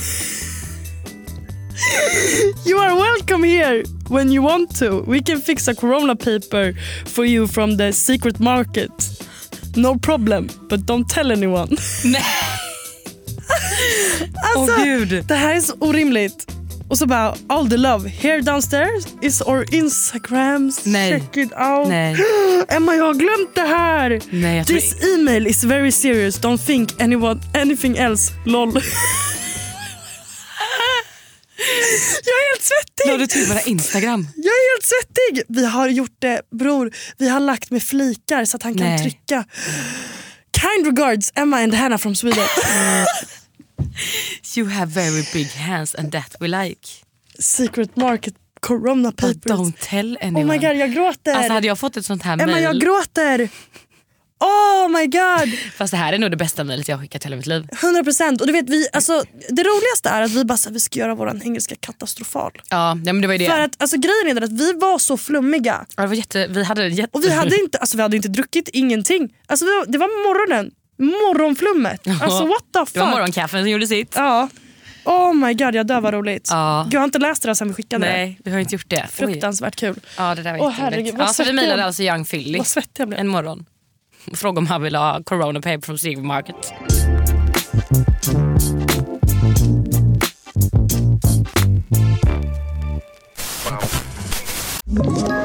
you are welcome here when you want to. We can fix a corona paper for you from the secret market. No problem, but don't tell anyone. Nej. Alltså, Åh gud. Det här är så orimligt. Och så bara, all the love. Here downstairs is our Instagrams. Nej. Check it out. Nej. Emma, jag har glömt det här. Nej, jag tror... This email is very serious. Don't think anyone, anything else. LOL. jag är helt svettig. La du till våra Instagram? Jag är helt svettig. Vi har gjort det, bror. Vi har lagt med flikar så att han kan Nej. trycka. Kind regards, Emma and Hannah from Sweden. You have very big hands and that we like. Secret market corona But papers. don't tell anyone. Oh my god, jag gråter. Alltså hade jag fått ett sånt här Emma, mail. jag gråter. Oh my god. Fast det här är nog det bästa mejlet jag skickat hela mitt liv. 100 procent. Och du vet, vi, alltså, det roligaste är att vi bara så vi ska göra vår engelska katastrofal. Ja, men det var det. För att alltså, grejen är att vi var så flummiga. Ja, det var jätte, vi hade jätte... Och vi hade inte, alltså, vi hade inte druckit ingenting. Alltså, det var morgonen. Morgonflummet. Alltså what the fuck. Det var morgonkaffen som gjorde sitt. Ja. Oh my god, jag dör vad roligt. Ja. Gud, jag har inte läst det där sen vi skickade. Nej, vi har inte gjort det. Oj. Fruktansvärt kul. Ja, det där var jätteroligt. herregud, ja, så vi mejlade alltså Young Philly Vad svettig jag blev. en morgon. Frågade om han ville ha corona paper från supermarket. Ett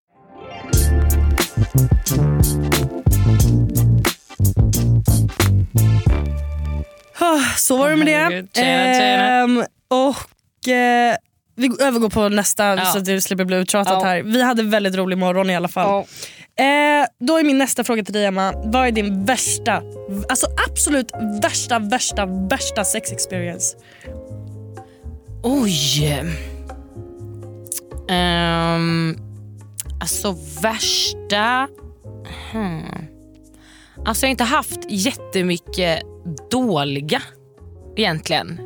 Så var det med det. Tjena, tjena. Ehm, och eh, Vi övergår på nästa Ja. så att det slipper bli uttjatat Ja. här. Vi hade väldigt rolig morgon i alla fall. Eh, då är min nästa fråga till dig Emma. Vad är din värsta, alltså absolut värsta, värsta, värsta sex experience? Oj. Um, alltså värsta... Hmm. Alltså jag har inte haft jättemycket dåliga egentligen.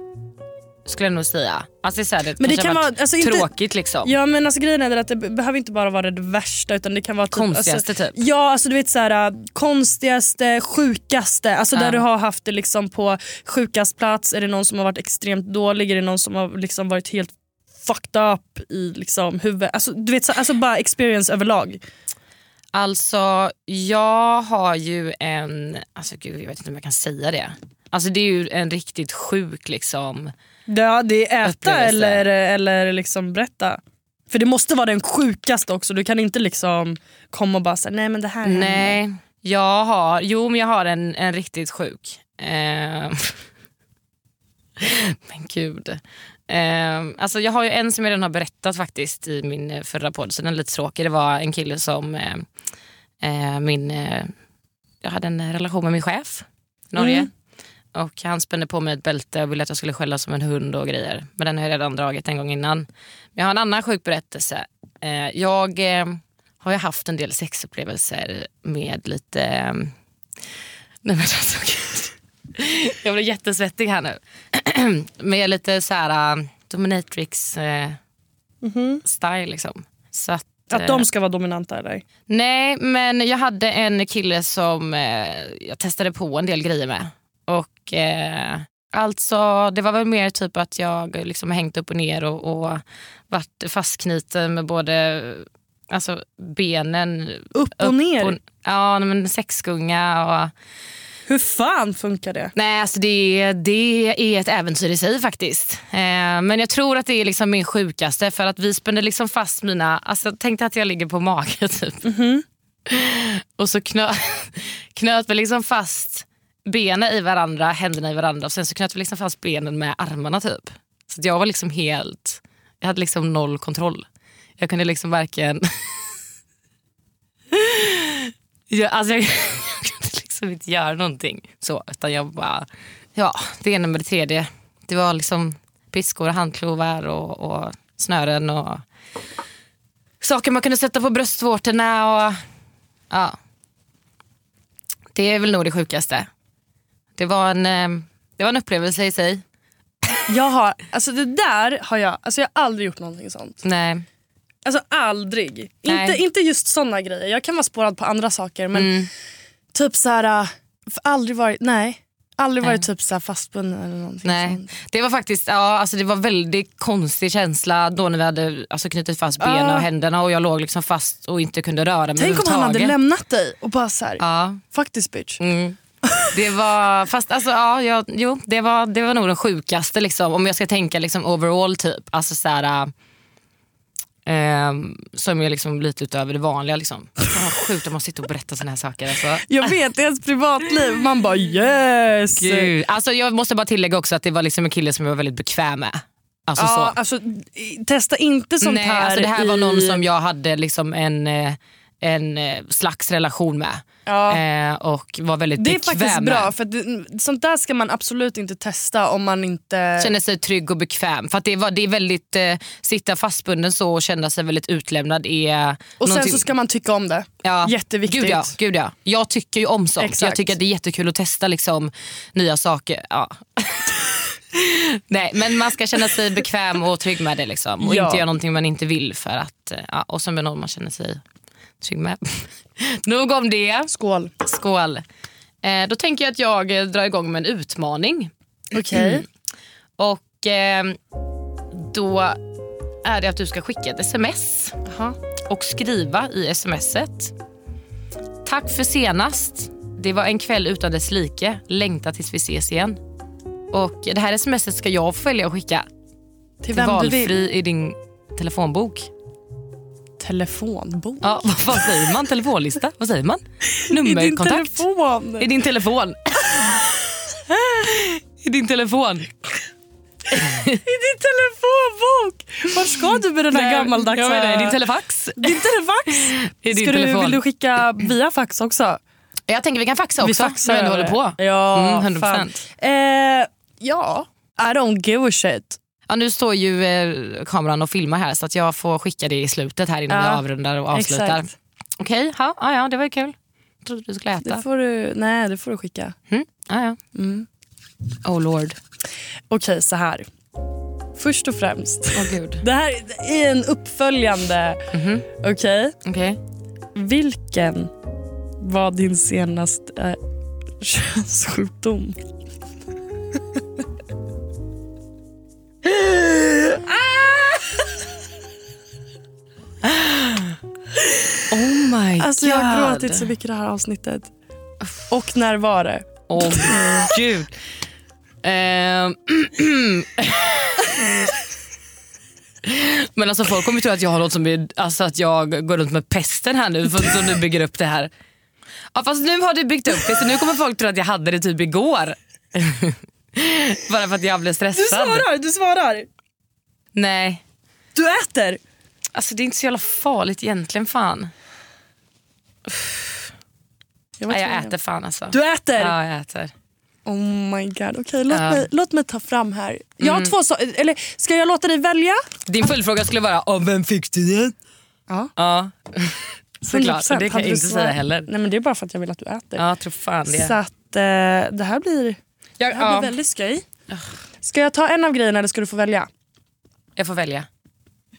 Skulle jag nog säga. Alltså det, är så här, det, Men det kan vara- alltså inte- tråkigt liksom. Ja men alltså grejen är att det be- behöver inte bara vara det värsta utan det kan vara typ, Konstigaste alltså, typ. Ja alltså du vet såhär konstigaste, sjukaste. Alltså där Ja. du har haft det liksom på sjukast plats. Är det någon som har varit extremt dålig? Är det någon som har liksom varit helt fucked up i liksom huvudet? Alltså, du vet, så, alltså bara experience överlag. Alltså jag har ju en, alltså gud jag vet inte om jag kan säga det. Alltså det är ju en riktigt sjuk liksom. Ja det är äta eller, eller liksom berätta. För det måste vara den sjukaste också. Du kan inte liksom komma och bara säga nej men det här hände." Nej, jag har, jo men jag har en, en riktigt sjuk. Eh, men gud. Eh, alltså jag har ju en som jag redan har berättat faktiskt i min eh, förra podd, så den är lite tråkig. Det var en kille som eh, eh, min, eh, jag hade en relation med min chef i Norge. Mm. Och han spände på mig ett bälte och ville att jag skulle skälla som en hund och grejer. Men den har jag redan dragit en gång innan. Men jag har en annan sjuk berättelse. Jag har ju haft en del sexupplevelser med lite... Nej men alltså. jag blir jättesvettig här nu. med lite så här uh, dominatrix eh, style liksom. Så att, Att eh, de ska vara dominanta eller? Nej, men jag hade en kille som eh, jag testade på en del grejer med. Och eh, alltså, Det var väl mer typ att jag liksom hängt upp och ner och, och varit fastknuten med både alltså, benen Upp och ner? ja, nej, men sexgunga och... Hur fan funkar det? Nej, alltså det, det är ett äventyr i sig faktiskt. Eh, men jag tror att det är liksom min sjukaste för att vi spände liksom fast mina... Alltså, tänk dig att jag ligger på mage typ. Och så knö, knöt vi liksom fast benen i varandra, händerna i varandra och sen så knöt vi liksom fast benen med armarna typ. Så jag var liksom helt... Jag hade liksom noll kontroll. Jag kunde liksom varken... jag, alltså jag, liksom inte göra någonting så. Utan jag bara... Ja, det ena med det tredje. Det var liksom piskor och handklovar och, och snören och saker man kunde sätta på bröstvårtorna. Och, ja. Det är väl nog det sjukaste. Det var en, eh, det var en upplevelse i sig. Jag har, alltså det där har jag, alltså jag har aldrig gjort någonting sånt. Nej. Alltså aldrig. Nej. Inte, inte just såna grejer. Jag kan vara spårad på andra saker men Mm. Typ så här, äh, aldrig varit, nej. Aldrig varit typ så fastbunden eller någonting Nej. sånt. Det var faktiskt ja, alltså det var väldigt konstig känsla då när vi hade alltså, knutit fast benen Ja. och händerna och jag låg liksom fast och inte kunde röra mig Tänk om han hade lämnat dig och bara så här, Ja. faktiskt bitch. Mm. Det var, fast alltså, ja, jag, jo, det, var, det var nog den sjukaste liksom, om jag ska tänka liksom, overall typ. Alltså, så här, äh, som är liksom lite utöver det vanliga. Liksom. Fan, sjukt att man sitter och berättar såna här saker. Alltså. Jag vet, är ens privatliv. Man bara yes. Gud. Alltså, jag måste bara tillägga också att det var liksom en kille som jag var väldigt bekväm med. Alltså, Ja, så. alltså, i- testa inte sånt Nej, här alltså, det här var någon i- som jag hade liksom en, eh, en eh, slags relation med. Ja. Eh, och var väldigt Det är bekväm faktiskt med. bra för det, sånt där ska man absolut inte testa om man inte... Känner sig trygg och bekväm. För att det, var, det är väldigt, eh, sitta fastbunden så och känna sig väldigt utlämnad är och sen någonting- så ska man tycka om det. Ja, Jätteviktigt. Gud ja, gud ja. Jag tycker ju om sånt. Exakt. Jag tycker att det är jättekul att testa liksom, nya saker. Ja. Nej, men man ska känna sig bekväm och trygg med det. Liksom. Och Ja. inte göra någonting man inte vill. för att, ja, Och som är någon man känner sig trygg med. Nog om det. Skål. Skål. Eh, då tänker jag att jag eh, drar igång med en utmaning. Okej. Och eh, Då är det att du ska skicka ett sms Jaha. och skriva i smset. Tack för senast. Det var en kväll utan dess like. Längtar tills vi ses igen. Och Det här smset ska jag få välja att skicka Till till valfri i din telefonbok. Telefonbok. Ja, vad säger man? Telefonlista? Vad säger man? I din Nummerkontakt? telefon. I din telefon. I din telefon. I din telefonbok! Vart ska du med den här gammaldags... Jag menar, din telefax. Din telefax? I din Ska du, telefon. vill du skicka via fax också? Jag tänker vi kan faxa också. Vi faxar när vi ändå håller på. Ja, Mm, 100%. fan. Eh, ja, I don't give a shit. Ja, nu står ju eh, kameran och filmar här så att jag får skicka det i slutet här innan Ja, vi avrundar och avslutar. Okej, ja, ja, ja, det var ju kul. Jag trodde du skulle äta. Det får du, nej, det får du skicka. Mm? Ja, ja. Oh lord. Okej, så här. Först och främst. Gud. Det här är en uppföljande. Okej. Okej. Vilken var din senaste eh, könssjukdom? Oh my Alltså jag har gråtit så mycket det här avsnittet. Och när var det? Åh gud. Ehm. Men alltså folk kommer tro att jag har något som är, alltså att jag går runt med pesten här nu för som du bygger upp det här. Ja, fast nu har du byggt upp det så nu kommer folk tro att jag hade det typ igår. Bara för att jag blev Du stressad. svarar, du svarar. Nej, Du äter. alltså det är inte så jävla farligt egentligen fan. Jag, Nej, jag äter fan alltså. Du äter? Ja, jag äter. Oh my god. Okej, låt, Ja. mig, låt mig ta fram här. Jag har två so- eller Ska jag låta dig välja? Din följdfråga skulle vara, av vem fick du den? Ja. Ja, såklart. 100%. Det kan jag du inte säga heller. Nej, men det är bara för att jag vill att du äter. Ja, tror fan det. Så att eh, det här blir, Jag, det här ja, blir väldigt skoj. Ska jag ta en av grejerna eller ska du få välja? jag får välja.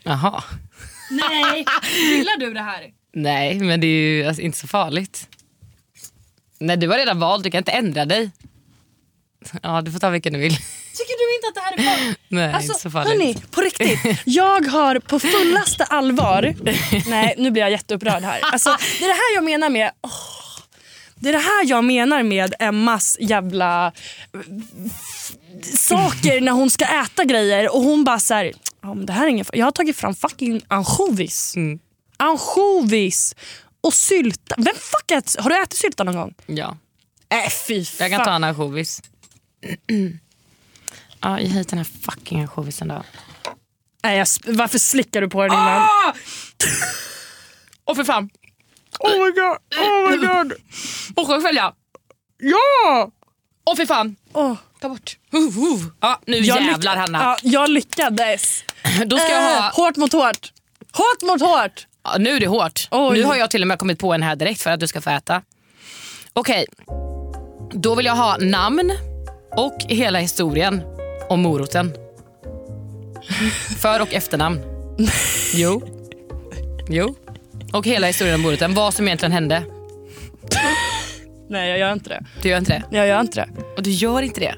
Jaha. Nej, gillar du det här? Nej, men det är ju alltså, inte så farligt. Nej, du har redan valt, du kan inte ändra dig. Ja, du får ta vilken du vill. Tycker du inte att det här är farligt? Nej, Alltså, inte så farligt. hörni, på riktigt. Jag har på fullaste allvar... Nej, nu blir jag jätteupprörd här. Alltså, det är det här jag menar med... åh, det är det här jag menar med Emmas jävla eh, saker när hon ska äta grejer och hon bara så här, ja, det här är ingen, Jag har tagit fram fucking ansjovis. Mm. Ansjovis och sylta. Vem fuck äter, Har du ätit sylta någon gång? Ja, Äh, fy fan. jag kan ta en ansjovis. Ja, ge hit den här fucking ansjovisen då. Nej, jag, varför slickar du på den innan? Åh för fan! Oh my god, oh my god. Och jag välja! Ja! Åh för fan! Oh. Ta bort. Uh, uh. Ja, nu Jag jävlar Hanna. Ja, jag lyckades. Då ska jag Eh, ha... Hårt mot hårt. Hårt mot hårt. Ja, nu är det hårt. Oj. Nu har jag till och med kommit på en här direkt för att du ska få äta. Okej, då vill jag ha namn och hela historien om moroten. För och efternamn. Jo. Jo. Och hela historien om moroten. Vad som egentligen hände. Nej, jag gör inte det. Du gör inte det. Jag gör inte det. Och du gör inte det.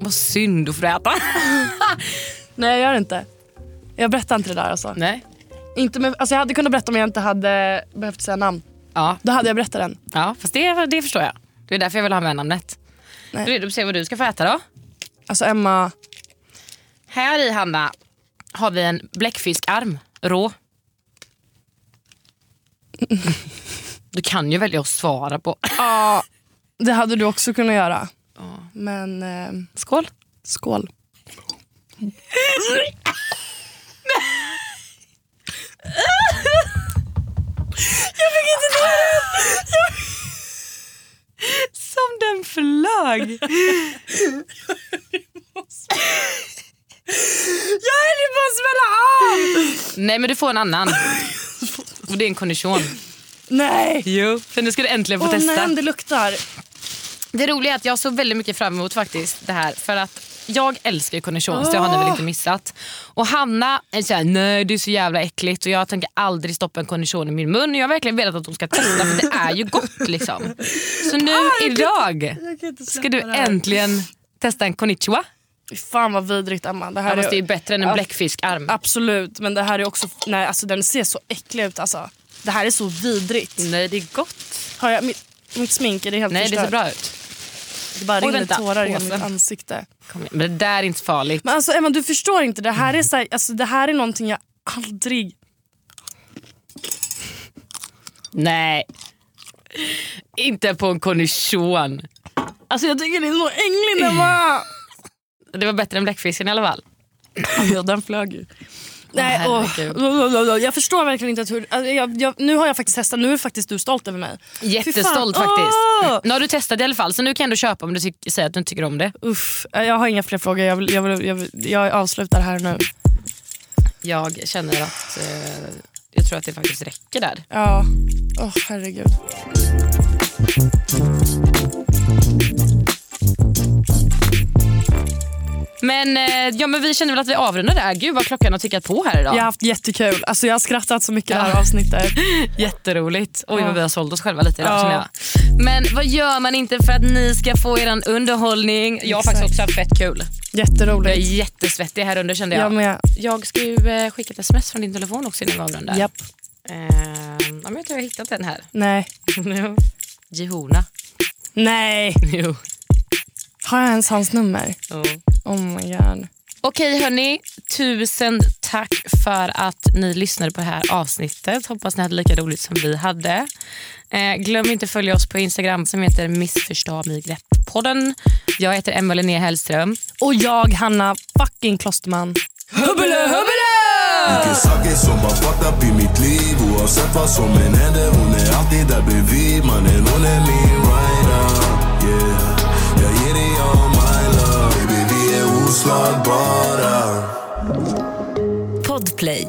Vad synd att få äta. Nej, jag gör inte. Jag berättar inte det där alltså. Nej. Inte med, alltså jag hade kunnat berätta om jag inte hade behövt säga namn. Ja, Då hade jag berättat den. ja fast det, det förstår jag. Det är därför jag vill ha med namnet. Nej. Är du redo på att se vad du ska få äta då? Alltså Emma, Här i Hanna har vi en bläckfiskarm, rå. Du kan ju välja att svara på. Ja, det hade du också kunnat göra. Ja. Men... Eh, skål. Skål. Jag fick inte ta det! Som den flög! Jag höll på att smälla av! Nej men du får en annan. Och det är en kondition. Nej! Jo. För nu ska du äntligen få Åh testa. nej, det luktar. Det roliga är att jag såg väldigt mycket fram emot faktiskt det här. För att jag älskar ju kondition, så det har ni väl inte missat. Och Hanna är såhär, nej det är så jävla äckligt och jag tänker aldrig stoppa en kondition i min mun. Jag har verkligen velat att de ska testa för det är ju gott liksom. Så nu idag Jag kan inte ska du det här. äntligen testa en konnichiwa. Fan vad vidrigt Emma. Det här Ja, fast det är är, bättre än en Ja. bläckfiskarm. absolut, men det här är också... Nej, alltså den ser så äcklig ut. Alltså. Det här är så vidrigt. Nej det är gott. Har jag, mitt, mitt smink är det helt Nej det förstört. ser bra ut. Det bara Oj, rinner vänta. tårar genom mitt ansikte. Men det där är inte farligt. Men alltså Emma du förstår inte. Det här är, så här, alltså, det här är någonting jag aldrig... Nej. Inte på en kondition. Alltså jag tycker det är så ängligt Emma. Det var bättre än bläckfisken i alla fall. ja, den flög ju. Nej, herregud. åh. jag förstår verkligen inte att hur... Alltså, jag, jag, nu har jag faktiskt testat, nu är faktiskt du stolt över mig. Jättestolt faktiskt. Åh! Nu har du testat i alla fall så nu kan du köpa om du säger att du inte tycker om det. Uff, jag har inga fler frågor, jag, vill, jag, vill, jag, vill, jag avslutar här nu. Jag känner att eh, jag tror att det faktiskt räcker där. Ja, åh herregud. Men, eh, ja, men vi känner väl att vi avrundar där. Gud vad klockan har tickat på här idag. Jag har haft jättekul, alltså, jag har skrattat så mycket det här Ja. avsnittet. Jätteroligt. Oj Ja. vad vi har sålt oss själva lite idag Ja. Men vad gör man inte för att ni ska få er underhållning? Jag har Exakt. faktiskt också haft fett kul. Jag är Jätteroligt. jättesvettig här under kände jag. Jag med. Jag ska ju eh, skicka ett sms från din telefon också innan vi avrundar. Japp. Ja, men jag tror jag har hittat den här. Nej. Jo. Jihona. Nej. Jo. Har jag ens hans nummer? Ja. Oh my god. Okej hörni, tusen tack för att ni lyssnade på det här avsnittet. Hoppas ni hade lika roligt som vi hade. Eh, glöm inte att följa oss på Instagram som heter Missförstå mig grepp-podden. Jag heter Emma Linné Hellström. Och jag, Hanna fucking Klosterman. Hubbele, hubbele! Mycket saker som har fucked up i mitt liv Oavsett vad som än händer Hon är alltid där bredvid Mannen hon är min rider Yeah vi bara... oslagbara Podplay.